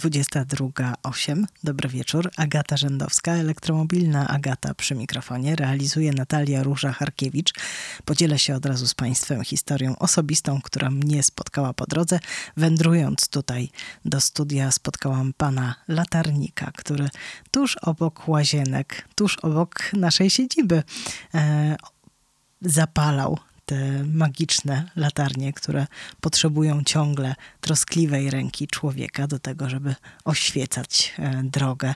22.08. Dobry wieczór. Agata Rzędowska, elektromobilna Agata przy mikrofonie. Realizuje Natalia Róża-Harkiewicz. Podzielę się od razu z Państwem historią osobistą, która mnie spotkała po drodze. Wędrując tutaj do studia, spotkałam pana latarnika, który tuż obok łazienek, tuż obok naszej siedziby e, zapalał te magiczne latarnie, które potrzebują ciągle troskliwej ręki człowieka do tego, żeby oświecać e, drogę.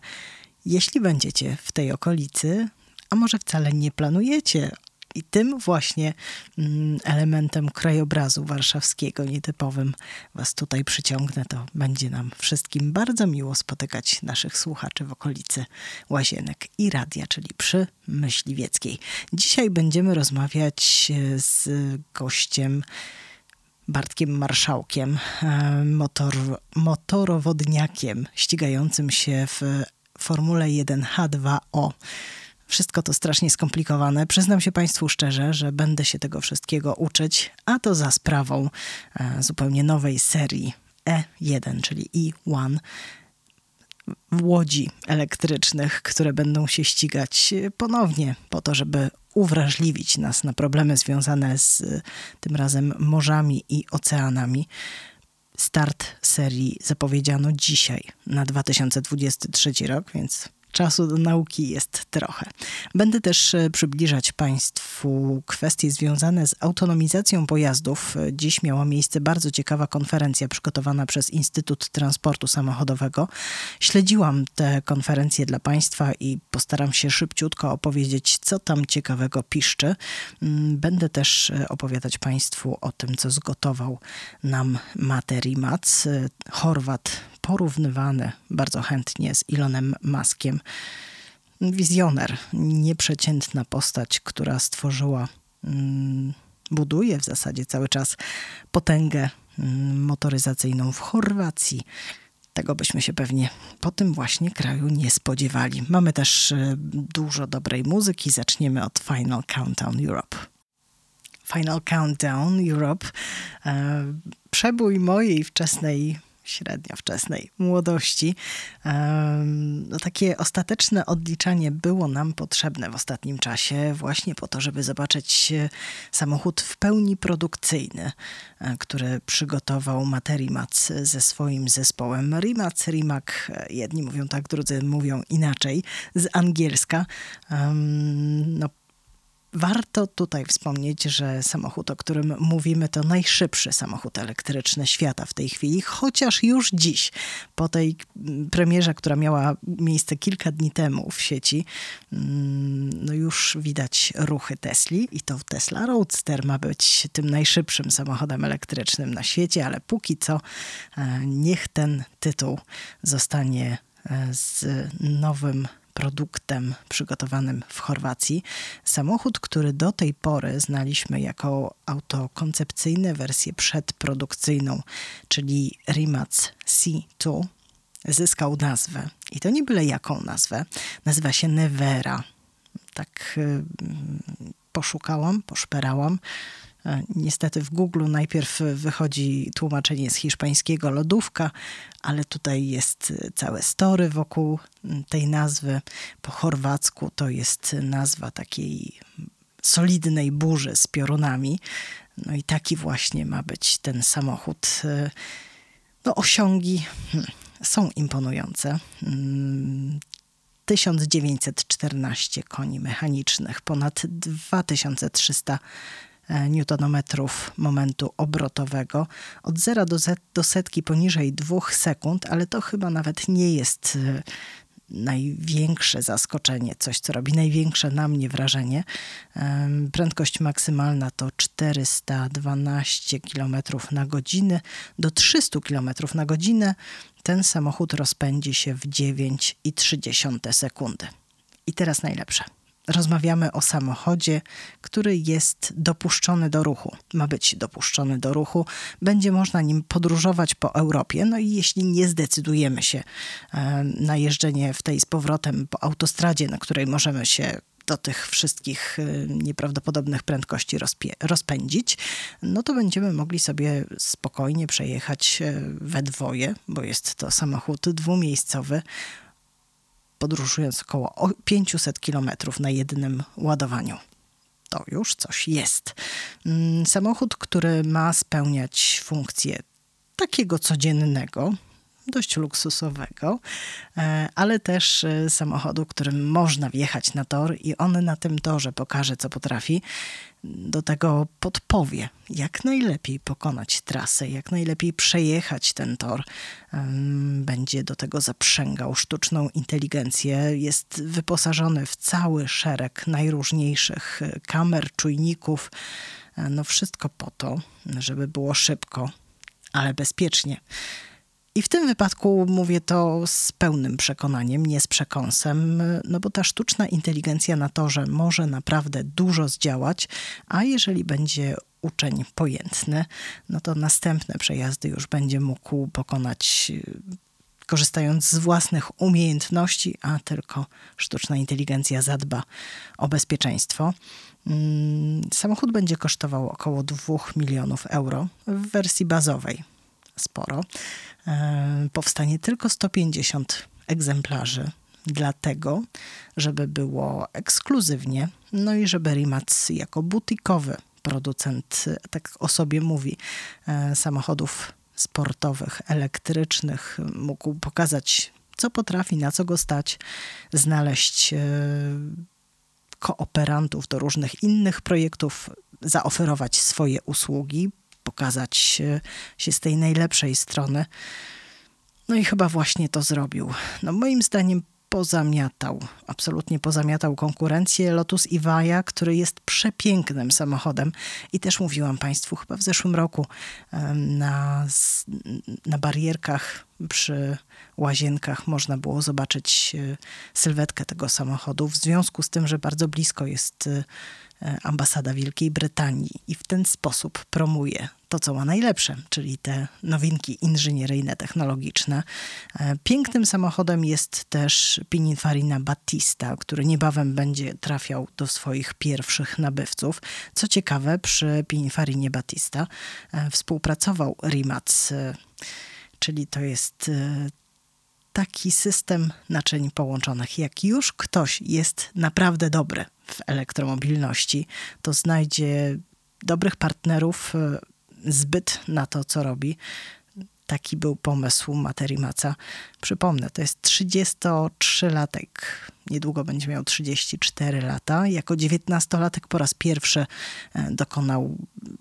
Jeśli będziecie w tej okolicy, a może wcale nie planujecie i tym właśnie mm, elementem krajobrazu warszawskiego, nietypowym, Was tutaj przyciągnę. To będzie nam wszystkim bardzo miło spotykać naszych słuchaczy w okolicy Łazienek i Radia, czyli przy Myśliwieckiej. Dzisiaj będziemy rozmawiać e, z gościem. Bartkiem Marszałkiem, e, motor, motorowodniakiem ścigającym się w Formule 1H2O. Wszystko to strasznie skomplikowane. Przyznam się Państwu szczerze, że będę się tego wszystkiego uczyć, a to za sprawą e, zupełnie nowej serii E1, czyli E1 łodzi elektrycznych, które będą się ścigać ponownie po to, żeby uwrażliwić nas na problemy związane z tym razem morzami i oceanami. Start serii zapowiedziano dzisiaj na 2023 rok, więc czasu do nauki jest trochę. Będę też e, przybliżać Państwu kwestie związane z autonomizacją pojazdów. Dziś miała miejsce bardzo ciekawa konferencja przygotowana przez Instytut Transportu Samochodowego. Śledziłam tę konferencję dla Państwa i postaram się szybciutko opowiedzieć, co tam ciekawego piszczy. Mm, będę też e, opowiadać Państwu o tym, co zgotował nam Materi Mac, e, Chorwat porównywany bardzo chętnie z Elonem Muskiem. Wizjoner, nieprzeciętna postać, która stworzyła, mm, buduje w zasadzie cały czas potęgę mm, motoryzacyjną w Chorwacji. Tego byśmy się pewnie po tym właśnie kraju nie spodziewali. Mamy też e, dużo dobrej muzyki. Zaczniemy od Final Countdown Europe. Final Countdown Europe. E, przebój mojej wczesnej średnio wczesnej młodości. No, takie ostateczne odliczanie było nam potrzebne w ostatnim czasie, właśnie po to, żeby zobaczyć samochód w pełni produkcyjny, e, który przygotował Materimac ze swoim zespołem. Rimac, Rimac, jedni mówią tak, drudzy mówią inaczej, z angielska. No, Warto tutaj wspomnieć, że samochód, o którym mówimy, to najszybszy samochód elektryczny świata w tej chwili, chociaż już dziś, po tej premierze, która miała miejsce kilka dni temu w sieci, mm, no już widać ruchy Tesli i to Tesla Roadster ma być tym najszybszym samochodem elektrycznym na świecie, ale póki co e, niech ten tytuł zostanie e, z nowym produktem przygotowanym w Chorwacji. Samochód, który do tej pory znaliśmy jako autokoncepcyjne wersję przedprodukcyjną, czyli Rimac C2, zyskał nazwę. I to nie byle jaką nazwę. Nazywa się Nevera. Tak y, poszukałam, poszperałam. Niestety w Google najpierw wychodzi tłumaczenie z hiszpańskiego lodówka, ale tutaj jest całe story wokół tej nazwy. Po chorwacku to jest nazwa takiej solidnej burzy z piorunami. No i taki właśnie ma być ten samochód. E, no osiągi hmm, są imponujące. 1914 mm, koni mechanicznych, ponad 2300 E, newtonometrów momentu obrotowego. Od 0 do, do setki poniżej 2 sekund, ale to chyba nawet nie jest e, największe zaskoczenie, coś co robi największe na mnie wrażenie. Prędkość maksymalna to 412 km na godzinę do 300 km na godzinę. Ten samochód rozpędzi się w 9,3 sekundy. I teraz najlepsze rozmawiamy o samochodzie, który jest dopuszczony do ruchu. Ma być dopuszczony do ruchu, będzie można nim podróżować po Europie. No i jeśli nie zdecydujemy się e, na jeżdżenie w tej z powrotem po autostradzie, na której możemy się do tych wszystkich nieprawdopodobnych prędkości rozpędzić, no to będziemy mogli sobie spokojnie przejechać we dwoje, bo jest to samochód dwumiejscowy, podróżując około 500 km na jednym ładowaniu. To już coś jest. Mm, samochód, który ma spełniać funkcję takiego codziennego, dość luksusowego, e, ale też e, samochodu, którym można wjechać na tor i on na tym torze pokaże, co potrafi. Do tego podpowie, jak najlepiej pokonać trasę, jak najlepiej przejechać ten tor. Będzie do tego zaprzęgał sztuczną inteligencję. Jest wyposażony w cały szereg najróżniejszych e, kamer, czujników. No wszystko po to, żeby było szybko, ale bezpiecznie. I w tym wypadku mówię to z pełnym przekonaniem, nie z przekąsem, no bo ta sztuczna inteligencja na torze może naprawdę dużo zdziałać, a jeżeli będzie uczeń pojętny, no to następne przejazdy już będzie mógł pokonać korzystając z własnych umiejętności, a tylko sztuczna inteligencja zadba o bezpieczeństwo. Mm, samochód będzie kosztował około 2 milionów euro w wersji bazowej. Sporo. E, powstanie tylko 150 egzemplarzy, dlatego, żeby było ekskluzywnie, no i żeby Rimac jako butikowy producent, tak o sobie mówi, e, samochodów sportowych, elektrycznych, mógł pokazać, co potrafi, na co go stać, znaleźć e, kooperantów do różnych innych projektów, zaoferować swoje usługi, pokazać się z tej najlepszej strony. No i chyba właśnie to zrobił. No moim zdaniem pozamiatał, absolutnie pozamiatał konkurencję Lotus Iwaja, który jest przepięknym samochodem i też mówiłam Państwu chyba w zeszłym roku na, na barierkach przy łazienkach można było zobaczyć e, sylwetkę tego samochodu, w związku z tym, że bardzo blisko jest E, ambasada Wielkiej Brytanii i w ten sposób promuje to, co ma najlepsze, czyli te nowinki inżynieryjne, technologiczne. E, pięknym samochodem jest też Pininfarina Battista, który niebawem będzie trafiał do swoich pierwszych nabywców. Co ciekawe, przy Pininfarinie Battista e, współpracował Rimac, czyli to jest taki system naczyń połączonych. Jak już ktoś jest naprawdę dobry w elektromobilności, to znajdzie dobrych partnerów, e, zbyt na to, co robi. Taki był pomysł Materii Maca. Przypomnę, to jest 33-latek. Niedługo będzie miał 34 lata. Jako 19-latek po raz pierwszy e, dokonał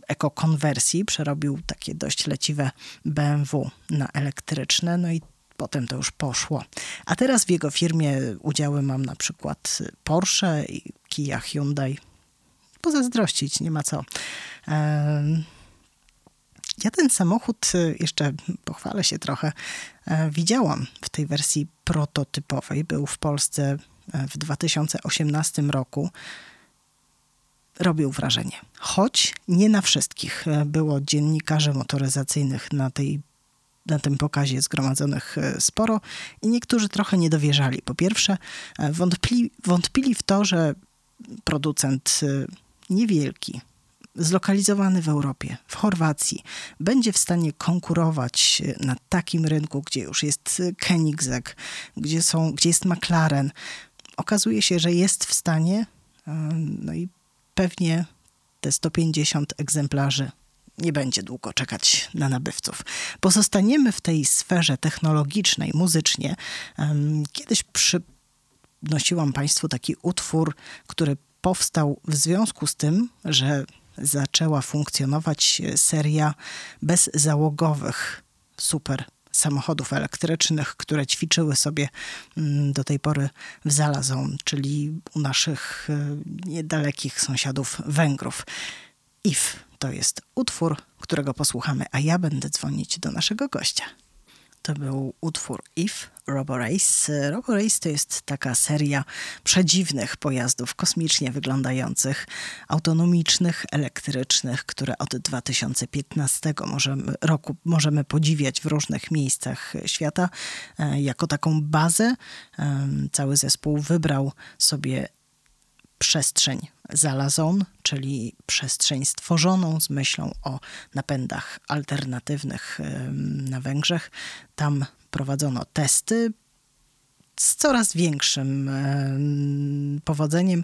ekokonwersji. Przerobił takie dość leciwe BMW na elektryczne. No i potem to już poszło. A teraz w jego firmie udziały mam na przykład Porsche, Kia, Hyundai. Pozazdrościć, nie ma co. Ja ten samochód, jeszcze pochwalę się trochę, e, widziałam w tej wersji prototypowej. Był w Polsce e, w 2018 roku. Robił wrażenie. Choć nie na wszystkich e, było dziennikarzy motoryzacyjnych na tej na tym pokazie zgromadzonych e, sporo i niektórzy trochę nie dowierzali. Po pierwsze, e, wątpili, wątpili w to, że producent e, niewielki, zlokalizowany w Europie, w Chorwacji, będzie w stanie konkurować na takim rynku, gdzie już jest Koenigsegg, gdzie, są, gdzie jest McLaren. Okazuje się, że jest w stanie, no i pewnie te 150 egzemplarzy nie będzie długo czekać na nabywców. Pozostaniemy w tej sferze technologicznej, muzycznie. Kiedyś przynosiłam Państwu taki utwór, który powstał w związku z tym, że zaczęła funkcjonować seria bezzałogowych super samochodów elektrycznych, które ćwiczyły sobie mm, do tej pory w Zalazon, czyli u naszych e, niedalekich sąsiadów Węgrów. IF to jest utwór, którego posłuchamy, a ja będę dzwonić do naszego gościa. To był utwór If Roborace. Roborace to jest taka seria przedziwnych pojazdów kosmicznie wyglądających, autonomicznych, elektrycznych, które od 2015 możemy, roku możemy podziwiać w różnych miejscach świata e, jako taką bazę. Cały zespół wybrał sobie przestrzeń Zalazon, czyli przestrzeń stworzoną z myślą o napędach alternatywnych na Węgrzech. Tam prowadzono testy z coraz większym powodzeniem.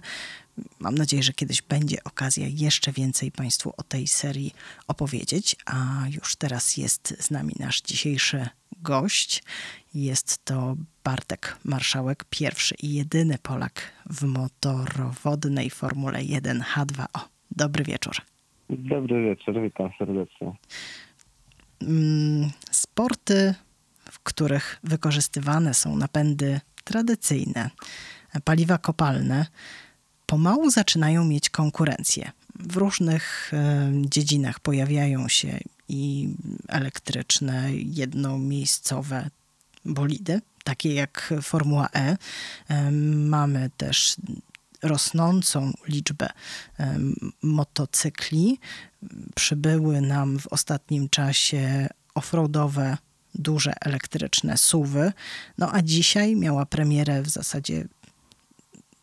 Mam nadzieję, że kiedyś będzie okazja jeszcze więcej Państwu o tej serii opowiedzieć. A już teraz jest z nami nasz dzisiejszy gość. Jest to Bartek Marszałek, pierwszy i jedyny Polak w motorowodnej Formule 1 H2O. Dobry wieczór. Dobry wieczór, witam serdecznie. Mm, sporty, w których wykorzystywane są napędy tradycyjne, paliwa kopalne, pomału zaczynają mieć konkurencję. W różnych dziedzinach pojawiają się i elektryczne, jednomiejscowe bolidy, takie jak Formuła E. Mamy też rosnącą liczbę motocykli. Przybyły nam w ostatnim czasie offroadowe, duże elektryczne suwy. No a dzisiaj miała premierę w zasadzie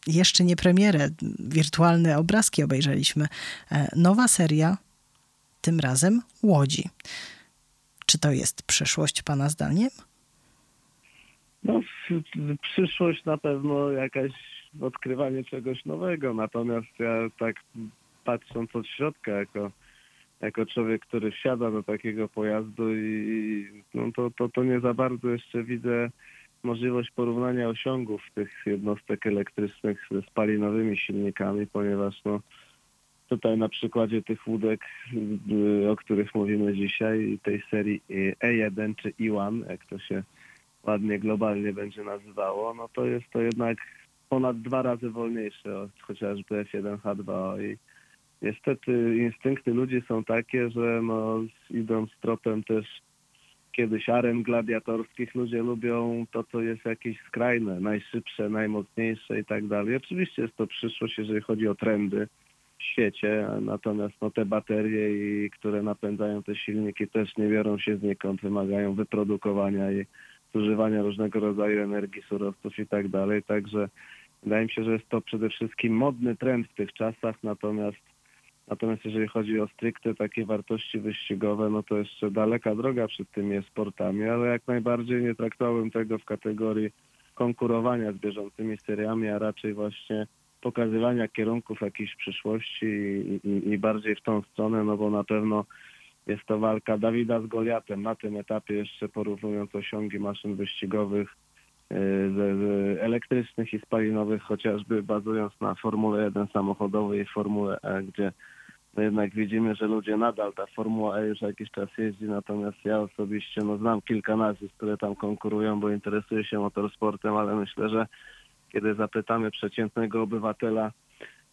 jeszcze nie premierę, wirtualne obrazki obejrzeliśmy. E, nowa seria, tym razem Łodzi. Czy to jest przyszłość Pana zdaniem? No, przyszłość na pewno jakaś odkrywanie czegoś nowego, natomiast ja tak patrząc od środka jako, jako człowiek, który wsiada do takiego pojazdu i no to, to, to nie za bardzo jeszcze widzę możliwość porównania osiągów tych jednostek elektrycznych z spalinowymi silnikami, ponieważ no, tutaj na przykładzie tych łódek, o których mówimy dzisiaj, tej serii E1 czy E1, jak to się ładnie globalnie będzie nazywało, no to jest to jednak ponad dwa razy wolniejsze od chociażby F1H2 i niestety instynkty ludzi są takie, że no, idąc tropem też kiedyś aren gladiatorskich, ludzie lubią to, co jest jakieś skrajne, najszybsze, najmocniejsze i tak dalej. Oczywiście jest to przyszłość, jeżeli chodzi o trendy świecie, natomiast no, te baterie, które napędzają te silniki też nie biorą się znikąd, wymagają wyprodukowania i zużywania różnego rodzaju energii, surowców i tak dalej. Także wydaje mi się, że jest to przede wszystkim modny trend w tych czasach, natomiast natomiast jeżeli chodzi o stricte takie wartości wyścigowe, no to jeszcze daleka droga przed tymi sportami, ale jak najbardziej nie traktowałbym tego w kategorii konkurowania z bieżącymi seriami, a raczej właśnie pokazywania kierunków jakiejś przyszłości i, i, i bardziej w tą stronę, no bo na pewno jest to walka Dawida z Goliatem. Na tym etapie jeszcze porównując osiągi maszyn wyścigowych e, z, elektrycznych i spalinowych, chociażby bazując na Formule 1 samochodowej i Formule E, gdzie no jednak widzimy, że ludzie nadal, ta Formuła E już jakiś czas jeździ, natomiast ja osobiście no, znam kilka nazwisk, które tam konkurują, bo interesuję się motorsportem, ale myślę, że kiedy zapytamy przeciętnego obywatela,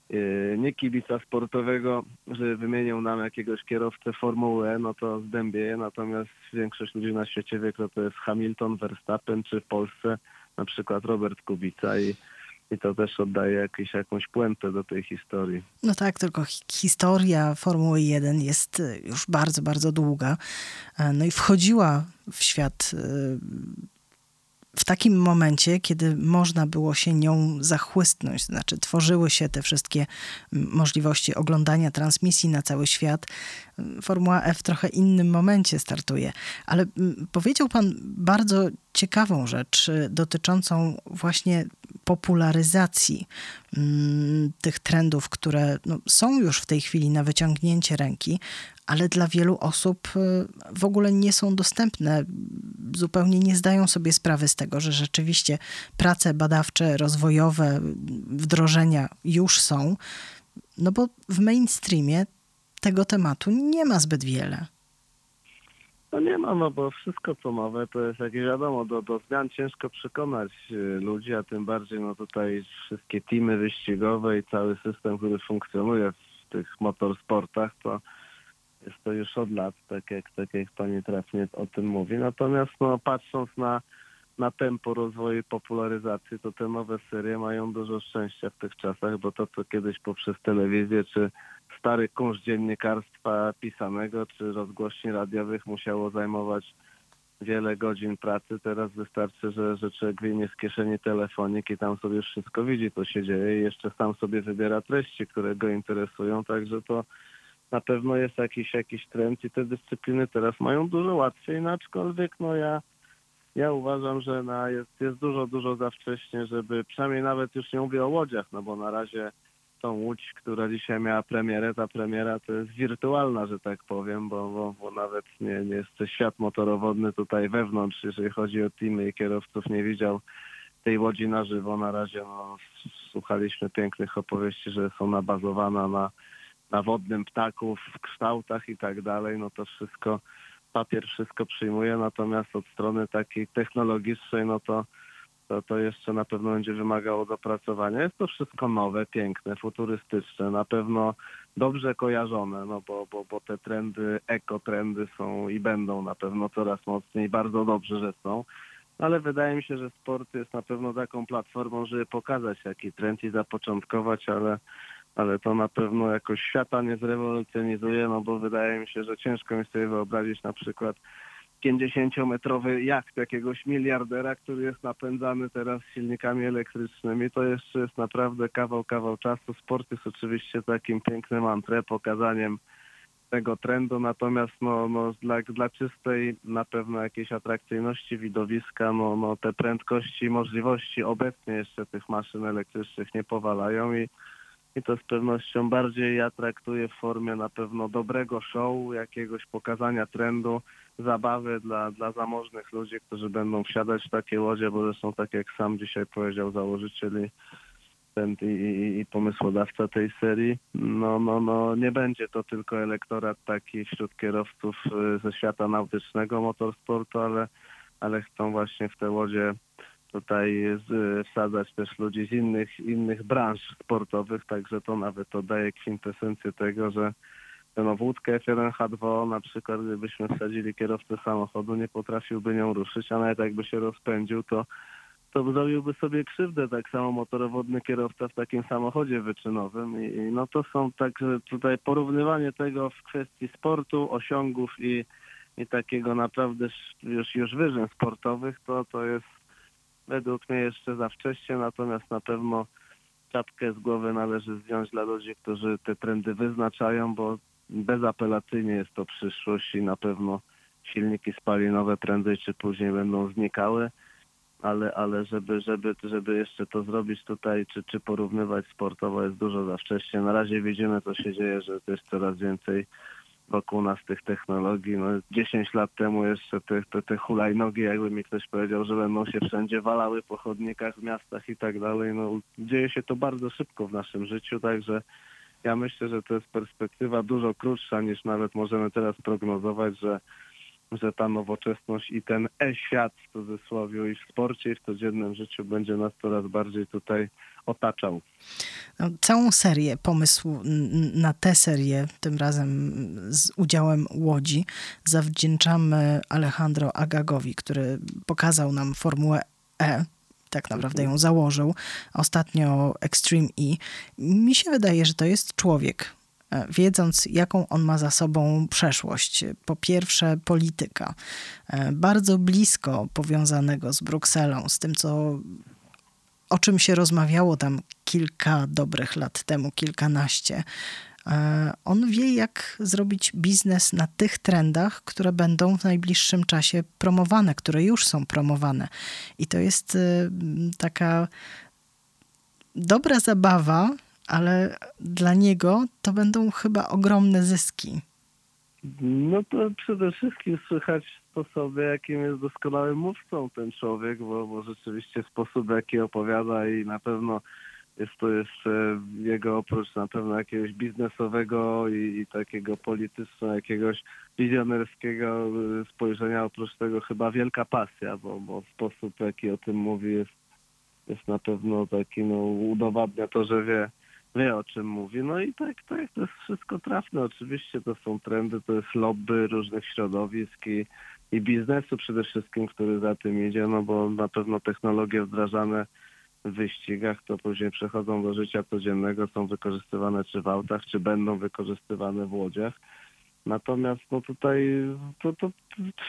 E, nie kibica sportowego, że wymienią nam jakiegoś kierowcę Formuły E, no to zdębieje, natomiast większość ludzi na świecie wie, kto to jest Hamilton, Verstappen, czy w Polsce na przykład Robert Kubica i i to też oddaje jakieś, jakąś puentę do tej historii. No tak, tylko historia Formuły 1 jest już bardzo, bardzo długa. E, no i wchodziła w świat w takim momencie, kiedy można było się nią zachłysnąć, znaczy tworzyły się te wszystkie możliwości oglądania transmisji na cały świat. Formuła F w trochę innym momencie startuje, ale powiedział pan bardzo ciekawą rzecz dotyczącą właśnie popularyzacji tych trendów, które no, są już w tej chwili na wyciągnięcie ręki, ale dla wielu osób y, w ogóle nie są dostępne. Zupełnie nie zdają sobie sprawy z tego, że rzeczywiście prace badawcze, rozwojowe, wdrożenia już są, no bo w mainstreamie tego tematu nie ma zbyt wiele. No nie ma, no bo wszystko co nowe to jest, jak wiadomo, do, do zmian ciężko przekonać y, ludzi, a tym bardziej no tutaj wszystkie teamy wyścigowe i cały system, który funkcjonuje w tych motorsportach, to jest to już od lat, tak jak, tak jak pani trafnie o tym mówi. Natomiast no, patrząc na, na tempo rozwoju i popularyzacji, to te nowe serie mają dużo szczęścia w tych czasach, bo to, co kiedyś poprzez telewizję czy stary kunszt dziennikarstwa pisanego czy rozgłośni radiowych musiało zajmować wiele godzin pracy. Teraz wystarczy, że, że człowiek wyjmie z kieszeni telefonik i tam sobie wszystko widzi, co się dzieje i jeszcze sam sobie wybiera treści, które go interesują, także to na pewno jest jakiś, jakiś trend i te dyscypliny teraz mają dużo łatwiej, no aczkolwiek no ja, ja uważam, że na, jest, jest dużo, dużo za wcześnie, żeby przynajmniej nawet już nie mówię o łodziach, no bo na razie tą łódź, która dzisiaj miała premierę, ta premiera to jest wirtualna, że tak powiem, bo, bo, bo nawet nie, nie jest świat motorowodny tutaj wewnątrz, jeżeli chodzi o teamy i kierowców, nie widział tej łodzi na żywo. Na razie no, słuchaliśmy pięknych opowieści, że są nabazowana na, na wodnym ptaku w kształtach i tak dalej. No to wszystko, papier wszystko przyjmuje, natomiast od strony takiej technologicznej, no to to, to jeszcze na pewno będzie wymagało dopracowania. Jest to wszystko nowe, piękne, futurystyczne, na pewno dobrze kojarzone, no bo, bo, bo te trendy, ekotrendy są i będą na pewno coraz mocniej. Bardzo dobrze, że są. Ale wydaje mi się, że sport jest na pewno taką platformą, żeby pokazać jaki trend i zapoczątkować, ale, ale to na pewno jakoś świata nie zrewolucjonizuje, no bo wydaje mi się, że ciężko mi sobie wyobrazić na przykład 50-metrowy jacht jakiegoś miliardera, który jest napędzany teraz silnikami elektrycznymi. To jeszcze jest naprawdę kawał, kawał czasu. Sport jest oczywiście takim pięknym antre, pokazaniem tego trendu, natomiast no, no, dla, dla czystej na pewno jakiejś atrakcyjności widowiska, no, no, te prędkości możliwości obecnie jeszcze tych maszyn elektrycznych nie powalają i i to z pewnością bardziej ja traktuję w formie na pewno dobrego show, jakiegoś pokazania trendu, zabawy dla, dla zamożnych ludzi, którzy będą wsiadać w takie łodzie, bo zresztą tak jak sam dzisiaj powiedział założyciel i, ten, i, i, i pomysłodawca tej serii, no, no, no nie będzie to tylko elektorat taki wśród kierowców y, ze świata nautycznego motorsportu, ale, ale chcą właśnie w te łodzie tutaj z, wsadzać też ludzi z innych, innych branż sportowych, także to nawet to daje kwintesencję tego, że no, wódkę F1H2 na przykład gdybyśmy wsadzili kierowcę samochodu, nie potrafiłby nią ruszyć, a nawet jakby się rozpędził, to to zrobiłby sobie krzywdę. Tak samo motorowodny kierowca w takim samochodzie wyczynowym i, no to są także tutaj porównywanie tego w kwestii sportu, osiągów i, i takiego naprawdę już, już wyżyn sportowych, to to jest według mnie jeszcze za wcześnie, natomiast na pewno czapkę z głowy należy zdjąć dla ludzi, którzy te trendy wyznaczają, bo bezapelacyjnie jest to przyszłość i na pewno silniki spalinowe prędzej czy później będą znikały, ale, ale żeby, żeby, żeby jeszcze to zrobić tutaj, czy, czy porównywać sportowo jest dużo za wcześnie. Na razie widzimy, co się dzieje, że jest coraz więcej wokół nas tych technologii. No 10 lat temu jeszcze te, te, te hulajnogi, jakby mi ktoś powiedział, że będą się wszędzie walały po chodnikach miastach i tak dalej. No dzieje się to bardzo szybko w naszym życiu, także ja myślę, że to jest perspektywa dużo krótsza niż nawet możemy teraz prognozować, że że ta nowoczesność i ten e-świat w cudzysłowie i w sporcie i w codziennym życiu będzie nas coraz bardziej tutaj otaczał. No, całą serię, pomysł na tę serię, tym razem z udziałem Łodzi, zawdzięczamy Alejandro Agagowi, który pokazał nam Formułę E, tak naprawdę ją założył, ostatnio Extreme E. Mi się wydaje, że to jest człowiek, e, wiedząc jaką on ma za sobą przeszłość. Po pierwsze polityka, e, bardzo blisko powiązanego z Brukselą, z tym co o czym się rozmawiało tam kilka dobrych lat temu, kilkanaście. E, On wie, jak zrobić biznes na tych trendach, które będą w najbliższym czasie promowane, które już są promowane. I to jest y, taka dobra zabawa, ale dla niego to będą chyba ogromne zyski. No to przede wszystkim słychać sposoby, jakim jest doskonałym mówcą ten człowiek, bo, bo rzeczywiście sposób, jaki opowiada i na pewno jest to jeszcze jego oprócz na pewno jakiegoś biznesowego i, i takiego polityczno jakiegoś wizjonerskiego spojrzenia, oprócz tego chyba wielka pasja, bo, bo sposób, jaki o tym mówi jest, jest na pewno taki, no udowadnia to, że wie, wie o czym mówi. No i tak, tak, to jest wszystko trafne. Oczywiście to są trendy, to jest lobby różnych środowisk i, i biznesu przede wszystkim, który za tym idzie, no bo na pewno technologie wdrażane w wyścigach to później przechodzą do życia codziennego, są wykorzystywane czy w autach, czy będą wykorzystywane w łodziach. Natomiast no tutaj to, to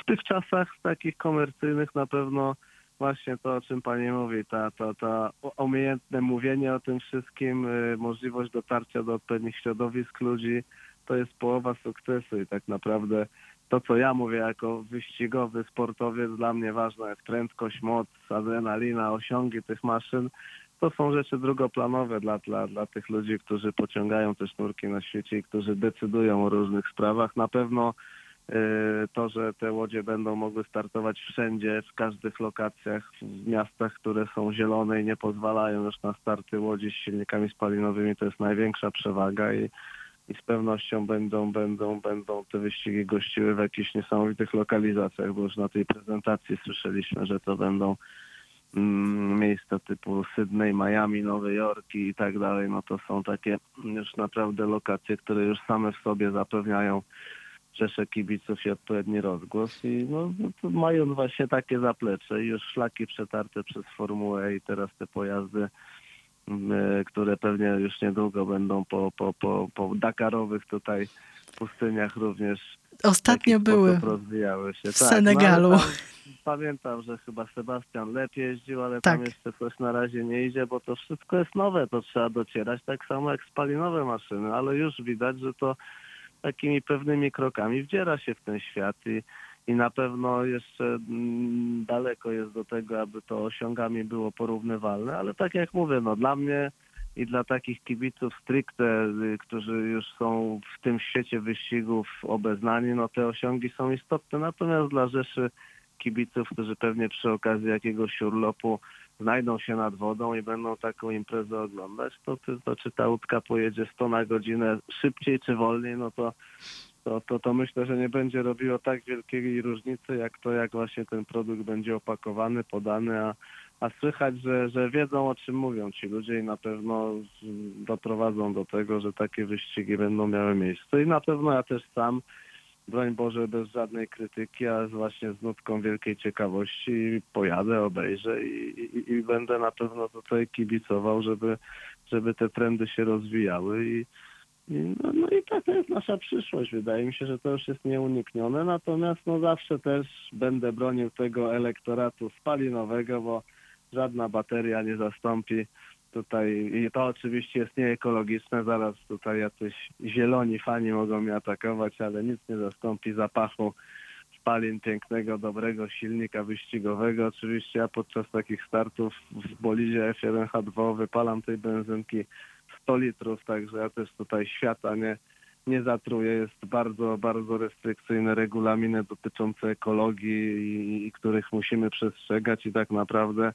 w tych czasach takich komercyjnych na pewno właśnie to, o czym pani mówi, ta, ta, ta umiejętne mówienie o tym wszystkim, y, możliwość dotarcia do odpowiednich środowisk ludzi, to jest połowa sukcesu i tak naprawdę to, co ja mówię jako wyścigowy sportowiec, dla mnie ważna jest prędkość, moc, adrenalina, osiągi tych maszyn. To są rzeczy drugoplanowe dla, dla, dla tych ludzi, którzy pociągają te sznurki na świecie i którzy decydują o różnych sprawach. Na pewno y, to, że te łodzie będą mogły startować wszędzie, w każdych lokacjach, w miastach, które są zielone i nie pozwalają już na starty łodzi z silnikami spalinowymi, to jest największa przewaga i i z pewnością będą, będą, będą te wyścigi gościły w jakichś niesamowitych lokalizacjach, bo już na tej prezentacji słyszeliśmy, że to będą mm, miejsca typu Sydney, Miami, Nowy Jork i tak dalej. No to są takie już naprawdę lokacje, które już same w sobie zapewniają rzesze kibiców i odpowiedni rozgłos i no, właśnie takie zaplecze i już szlaki przetarte przez Formułę i teraz te pojazdy które pewnie już niedługo będą po, po, po, po Dakarowych tutaj pustyniach również. Ostatnio były rozwijały się. w tak, Senegalu. No, pamiętam, że chyba Sebastian lepiej jeździł, ale tak. tam jeszcze coś na razie nie idzie, bo to wszystko jest nowe, to trzeba docierać tak samo jak spalinowe maszyny, ale już widać, że to takimi pewnymi krokami wdziera się w ten świat i i na pewno jeszcze mm, daleko jest do tego, aby to osiągami było porównywalne, ale tak jak mówię, no dla mnie i dla takich kibiców stricte, y, którzy już są w tym świecie wyścigów obeznani, no te osiągi są istotne, natomiast dla rzeszy kibiców, którzy pewnie przy okazji jakiegoś urlopu znajdą się nad wodą i będą taką imprezę oglądać, to, to czy ta łódka pojedzie 100 na godzinę szybciej czy wolniej, no to to, to, to myślę, że nie będzie robiło tak wielkiej różnicy, jak to, jak właśnie ten produkt będzie opakowany, podany, a, a słychać, że, że wiedzą o czym mówią ci ludzie i na pewno doprowadzą do tego, że takie wyścigi będą miały miejsce. I na pewno ja też sam, broń Boże, bez żadnej krytyki, a właśnie z nutką wielkiej ciekawości pojadę, obejrzę i, i, i będę na pewno tutaj kibicował, żeby, żeby te trendy się rozwijały i no, no i taka jest nasza przyszłość. Wydaje mi się, że to już jest nieuniknione. Natomiast no zawsze też będę bronił tego elektoratu spalinowego, bo żadna bateria nie zastąpi tutaj i to oczywiście jest nieekologiczne. Zaraz tutaj jacyś zieloni fani mogą mnie atakować, ale nic nie zastąpi zapachu spalin pięknego, dobrego silnika wyścigowego. Oczywiście ja podczas takich startów w bolidzie F1H2 wypalam tej benzynki 100 litrów, także ja też tutaj świata nie, nie zatruję. Jest bardzo, bardzo restrykcyjne regulaminy dotyczące ekologii i, i których musimy przestrzegać i tak naprawdę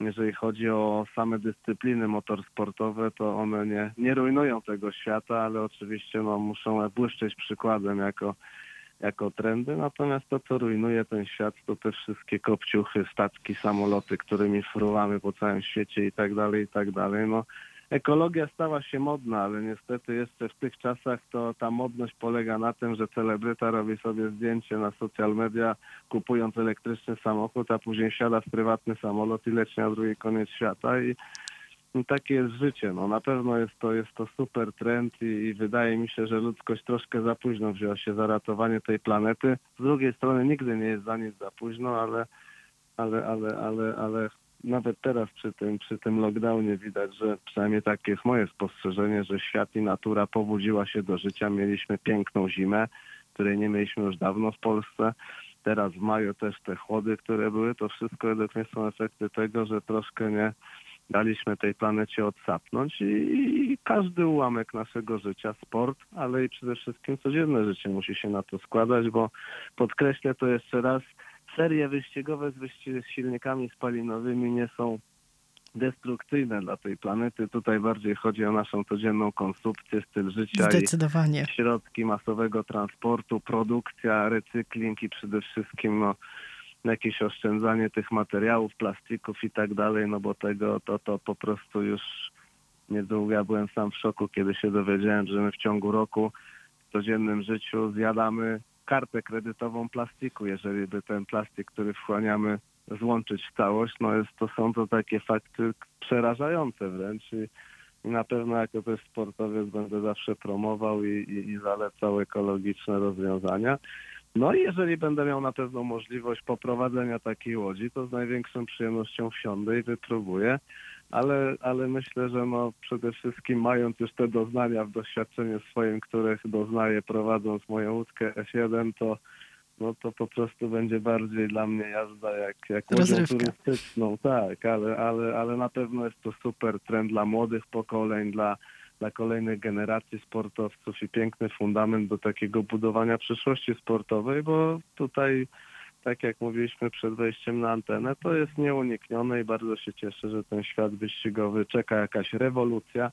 jeżeli chodzi o same dyscypliny motorsportowe, to one nie, nie rujnują tego świata, ale oczywiście no, muszą błyszczeć przykładem jako, jako trendy. Natomiast to, co rujnuje ten świat, to te wszystkie kopciuchy, statki, samoloty, którymi fruwamy po całym świecie i tak dalej, i tak dalej. No, ekologia stała się modna, ale niestety jeszcze w tych czasach to ta modność polega na tym, że celebryta robi sobie zdjęcie na social media, kupując elektryczny samochód, a później siada w prywatny samolot i leci na drugi koniec świata i takie jest życie. No, na pewno jest to, jest to super trend i, i, wydaje mi się, że ludzkość troszkę za późno wzięła się za ratowanie tej planety. Z drugiej strony nigdy nie jest za nic za późno, ale, ale, ale, ale, ale nawet teraz przy tym, przy tym lockdownie widać, że przynajmniej takie jest moje spostrzeżenie, że świat i natura pobudziła się do życia. Mieliśmy piękną zimę, której nie mieliśmy już dawno w Polsce. Teraz w maju też te chłody, które były, to wszystko według mnie są efekty tego, że troszkę nie daliśmy tej planecie odsapnąć i, i każdy ułamek naszego życia, sport, ale i przede wszystkim codzienne życie musi się na to składać, bo podkreślę to jeszcze raz, serie wyścigowe z, wyścig z silnikami spalinowymi nie są destrukcyjne dla tej planety. Tutaj bardziej chodzi o naszą codzienną konsumpcję, styl życia Zdecydowanie. i środki masowego transportu, produkcja, recykling i przede wszystkim no, jakieś oszczędzanie tych materiałów, plastików i tak dalej, no bo tego to, to po prostu już niedługo ja byłem sam w szoku, kiedy się dowiedziałem, że my w ciągu roku w codziennym życiu zjadamy kartę kredytową plastiku, jeżeli by ten plastik, który wchłaniamy, złączyć w całość, no jest, to są to takie fakty przerażające wręcz i, na pewno jako też sportowiec będę zawsze promował i, i, i zalecał ekologiczne rozwiązania. No i jeżeli będę miał na pewno możliwość poprowadzenia takiej łodzi, to z największą przyjemnością wsiądę i wypróbuję. Ale, ale myślę, że no przede wszystkim mając już te doznania w doświadczeniu swoim, których doznaję prowadząc moją łódkę F1, to no to po prostu będzie bardziej dla mnie jazda jak, jak łodzią turystyczną. Tak, ale, ale, ale na pewno jest to super trend dla młodych pokoleń, dla, dla kolejnych generacji sportowców i piękny fundament do takiego budowania przyszłości sportowej, bo tutaj, tak jak mówiliśmy przed wejściem na antenę, to jest nieuniknione i bardzo się cieszę, że ten świat wyścigowy czeka jakaś rewolucja.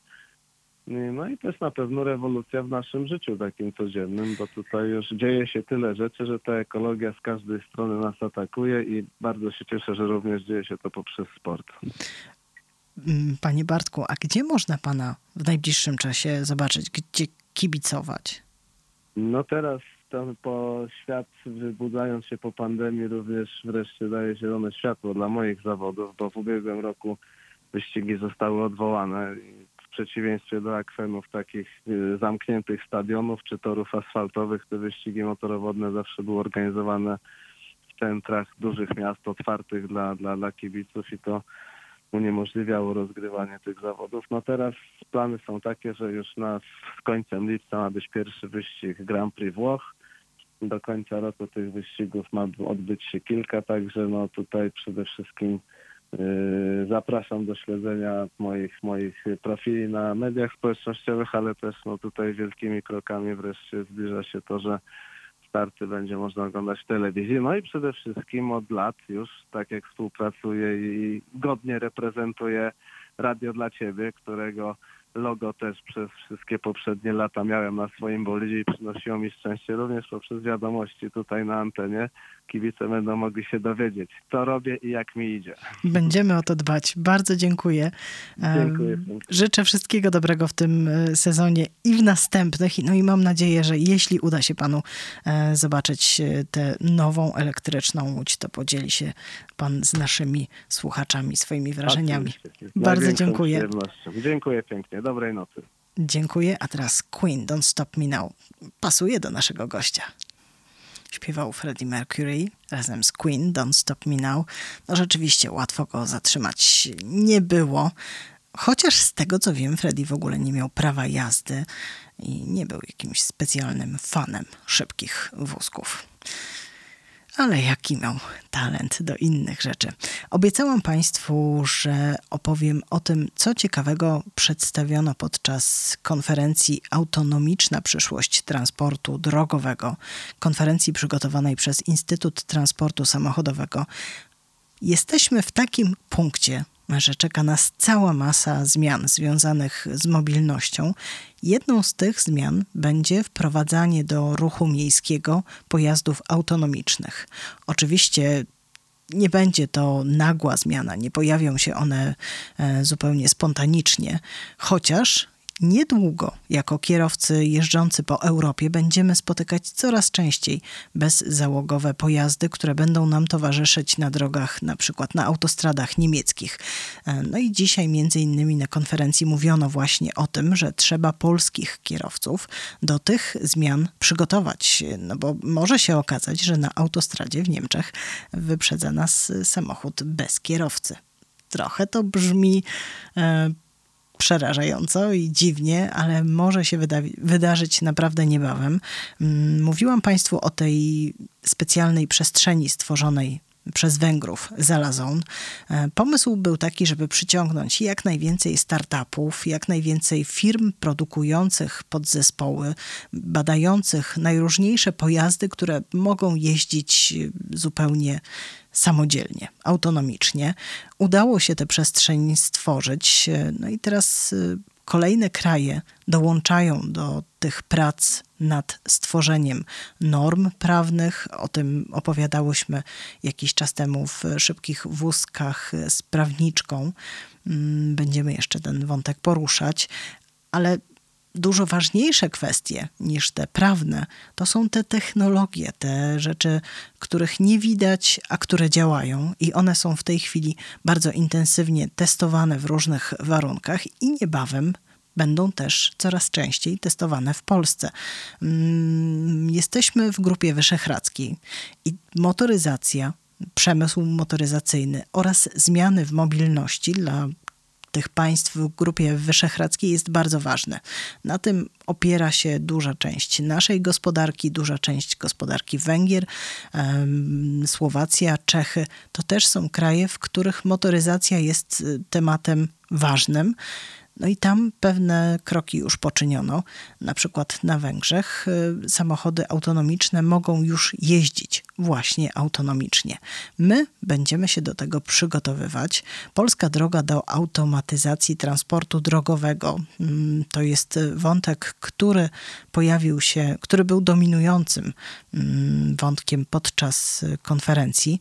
No i to jest na pewno rewolucja w naszym życiu takim codziennym, bo tutaj już dzieje się tyle rzeczy, że ta ekologia z każdej strony nas atakuje i bardzo się cieszę, że również dzieje się to poprzez sport. Mm, Panie Bartku, a gdzie można pana w najbliższym czasie zobaczyć, gdzie kibicować? No teraz tam po świat wybudzając się po pandemii również wreszcie daje zielone światło dla moich zawodów, bo w ubiegłym roku wyścigi zostały odwołane. W przeciwieństwie do akwenów takich y, zamkniętych stadionów czy torów asfaltowych, te wyścigi motorowodne zawsze były organizowane w centrach dużych miast otwartych dla, dla, dla kibiców i to uniemożliwiało rozgrywanie tych zawodów. No teraz plany są takie, że już na, z końcem lipca ma być pierwszy wyścig Grand Prix Włoch. Do końca roku tych wyścigów ma odbyć się kilka, także no tutaj przede wszystkim yy, zapraszam do śledzenia moich, moich profili na mediach społecznościowych, ale też no tutaj wielkimi krokami wreszcie zbliża się to, że starty będzie można oglądać w telewizji. No i przede wszystkim od lat już, tak jak współpracuję i godnie reprezentuję Radio dla Ciebie, którego logo też przez wszystkie poprzednie lata miałem na swoim bolidzie i przynosiło mi szczęście również poprzez wiadomości tutaj na antenie. Kibice będą mogli się dowiedzieć, co robię i jak mi idzie. Będziemy o to dbać. Bardzo dziękuję. Dziękuję pięknie. Życzę wszystkiego dobrego w tym e, sezonie i w następnych. No i mam nadzieję, że jeśli uda się panu e, zobaczyć e, tę nową elektryczną łódź, to podzieli się pan z naszymi słuchaczami swoimi wrażeniami. Bardzo największą dziękuję. przyjemnością. Dobrej nocy. Dziękuję. A teraz Queen, Don't Stop Me Now. Pasuje do naszego gościa. Śpiewał Freddie Mercury razem z Queen, Don't Stop Me Now. No rzeczywiście łatwo go zatrzymać nie było. Chociaż z tego co wiem, Freddie w ogóle nie miał prawa jazdy i nie był jakimś specjalnym fanem szybkich wózków. Ale jaki miał talent do innych rzeczy. Obiecałam Państwu, że opowiem o tym, co ciekawego przedstawiono podczas konferencji Autonomiczna przyszłość transportu drogowego, konferencji przygotowanej przez Instytut Transportu Samochodowego. Jesteśmy w takim punkcie, że czeka nas cała masa zmian związanych z mobilnością. Jedną z tych zmian będzie wprowadzanie do ruchu miejskiego pojazdów autonomicznych. Oczywiście nie będzie to nagła zmiana, nie pojawią się one e, zupełnie spontanicznie, chociaż niedługo jako kierowcy jeżdżący po Europie będziemy spotykać coraz częściej bezzałogowe pojazdy, które będą nam towarzyszyć na drogach, na przykład na autostradach niemieckich. E, No i dzisiaj między innymi na konferencji mówiono właśnie o tym, że trzeba polskich kierowców do tych zmian przygotować, no bo może się okazać, że na autostradzie w Niemczech wyprzedza nas samochód bez kierowcy. Trochę to brzmi e, przerażająco i dziwnie, ale może się wyda- wydarzyć naprawdę niebawem. Mm, Mówiłam Państwu o tej specjalnej przestrzeni stworzonej przez Węgrów Zalazon. E, Pomysł był taki, żeby przyciągnąć jak najwięcej startupów, jak najwięcej firm produkujących podzespoły, badających najróżniejsze pojazdy, które mogą jeździć e, zupełnie samodzielnie, autonomicznie. Udało się tę przestrzeń stworzyć. e, No i teraz kolejne kraje dołączają do tych prac nad stworzeniem norm prawnych. O tym opowiadałyśmy jakiś czas temu w szybkich wózkach z prawniczką. Mm, Będziemy jeszcze ten wątek poruszać, ale dużo ważniejsze kwestie niż te prawne, to są te technologie, te rzeczy, których nie widać, a które działają, i one są w tej chwili bardzo intensywnie testowane w różnych warunkach, i niebawem będą też coraz częściej testowane w Polsce. Mm, jesteśmy w grupie wyszehradzkiej i motoryzacja, przemysł motoryzacyjny oraz zmiany w mobilności dla tych państw w grupie wyszehradzkiej jest bardzo ważne. Na tym opiera się duża część naszej gospodarki, duża część gospodarki Węgier, Słowacja, Czechy. To też są kraje, w których motoryzacja jest tematem ważnym. No i tam pewne kroki już poczyniono. Na przykład na Węgrzech y, samochody autonomiczne mogą już jeździć właśnie autonomicznie. My będziemy się do tego przygotowywać. Polska droga do automatyzacji transportu drogowego mm, to jest wątek, który pojawił się, który był dominującym mm, wątkiem podczas konferencji.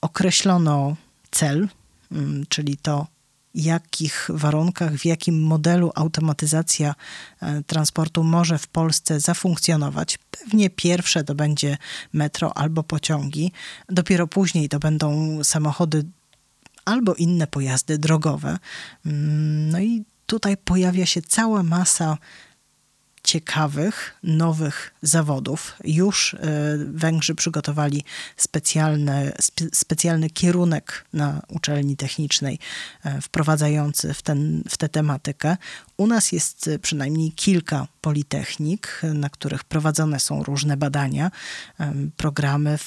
Określono cel, mm, czyli to, jakich warunkach, w jakim modelu automatyzacja e, transportu może w Polsce zafunkcjonować. Pewnie pierwsze to będzie metro albo pociągi, dopiero później to będą samochody albo inne pojazdy drogowe. Mm, no i tutaj pojawia się cała masa ciekawych, nowych zawodów. Już e, Węgrzy przygotowali specjalny, specjalny kierunek na uczelni technicznej e, wprowadzający w, ten, w tę tematykę. U nas jest przynajmniej kilka politechnik, na których prowadzone są różne badania, programy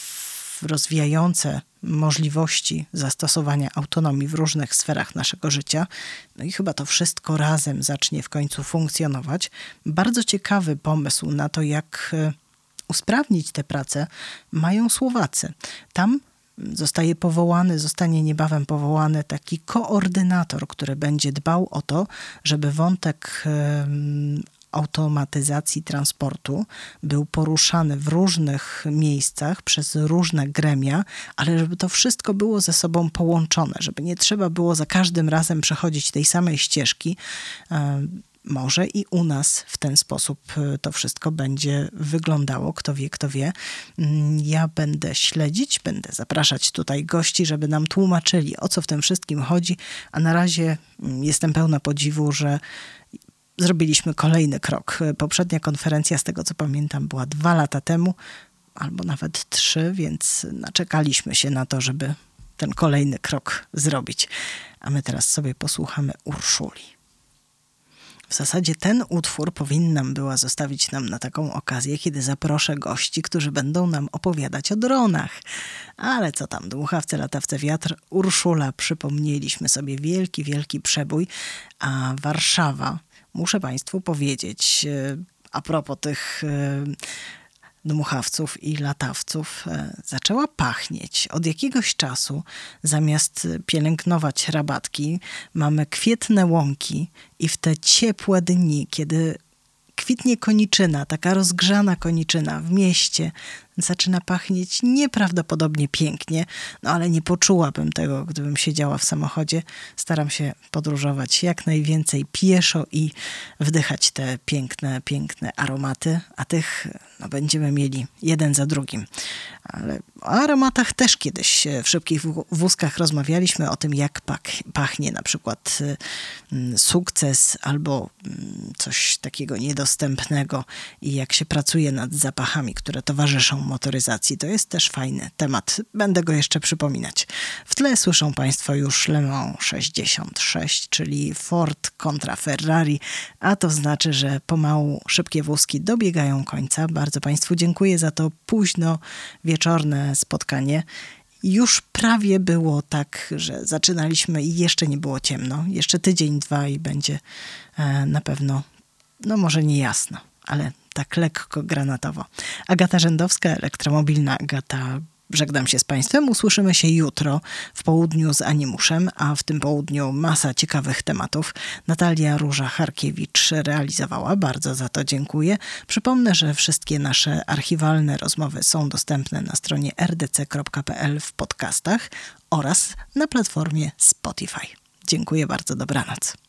rozwijające możliwości zastosowania autonomii w różnych sferach naszego życia. No i chyba to wszystko razem zacznie w końcu funkcjonować. Bardzo ciekawy pomysł na to, jak e, usprawnić tę pracę, mają Słowacy. Tam zostaje powołany, zostanie niebawem powołany taki koordynator, który będzie dbał o to, żeby wątek automatyzacji transportu był poruszany w różnych miejscach przez różne gremia, ale żeby to wszystko było ze sobą połączone, żeby nie trzeba było za każdym razem przechodzić tej samej ścieżki. E, może i u nas w ten sposób e, to wszystko będzie wyglądało. Kto wie, kto wie. Mm, ja będę śledzić, będę zapraszać tutaj gości, żeby nam tłumaczyli, o co w tym wszystkim chodzi, a na razie mm, jestem pełna podziwu, że zrobiliśmy kolejny krok. Poprzednia konferencja, z tego co pamiętam, była dwa lata temu, albo nawet trzy, więc naczekaliśmy się na to, żeby ten kolejny krok zrobić. A my teraz sobie posłuchamy Urszuli. W zasadzie ten utwór powinnam była zostawić nam na taką okazję, kiedy zaproszę gości, którzy będą nam opowiadać o dronach. Ale co tam, dmuchawce, latawce, wiatr, Urszula, przypomnieliśmy sobie wielki, wielki przebój, a Warszawa muszę Państwu powiedzieć, e, a propos tych e, dmuchawców i latawców e, zaczęła pachnieć. Od jakiegoś czasu zamiast pielęgnować rabatki, mamy kwietne łąki i w te ciepłe dni, kiedy kwitnie koniczyna, taka rozgrzana koniczyna w mieście, zaczyna pachnieć nieprawdopodobnie pięknie, no ale nie poczułabym tego, gdybym siedziała w samochodzie. Staram się podróżować jak najwięcej pieszo i wdychać te piękne, piękne aromaty, a tych no, będziemy mieli jeden za drugim. Ale o aromatach też kiedyś w szybkich wózkach rozmawialiśmy o tym, jak pachnie na przykład y, mm, sukces albo mm, coś takiego niedostępnego i jak się pracuje nad zapachami, które towarzyszą motoryzacji. To jest też fajny temat. Będę go jeszcze przypominać. W tle słyszą Państwo już Le Mans 66, czyli Ford kontra Ferrari, a to znaczy, że pomału szybkie wózki dobiegają końca. Bardzo Państwu dziękuję za to późno wieczorne spotkanie. Już prawie było tak, że zaczynaliśmy i jeszcze nie było ciemno. Jeszcze tydzień, dwa i będzie e, na pewno, no może nie jasno, ale tak lekko granatowo. Agata Rzędowska, elektromobilna Agata Żegnam się z Państwem. Usłyszymy się jutro w południu z Animuszem, a w tym południu masa ciekawych tematów. Natalia Róża-Harkiewicz realizowała. Bardzo za to dziękuję. Przypomnę, że wszystkie nasze archiwalne rozmowy są dostępne na stronie rdc.pl w podcastach oraz na platformie Spotify. Dziękuję bardzo. Dobranoc.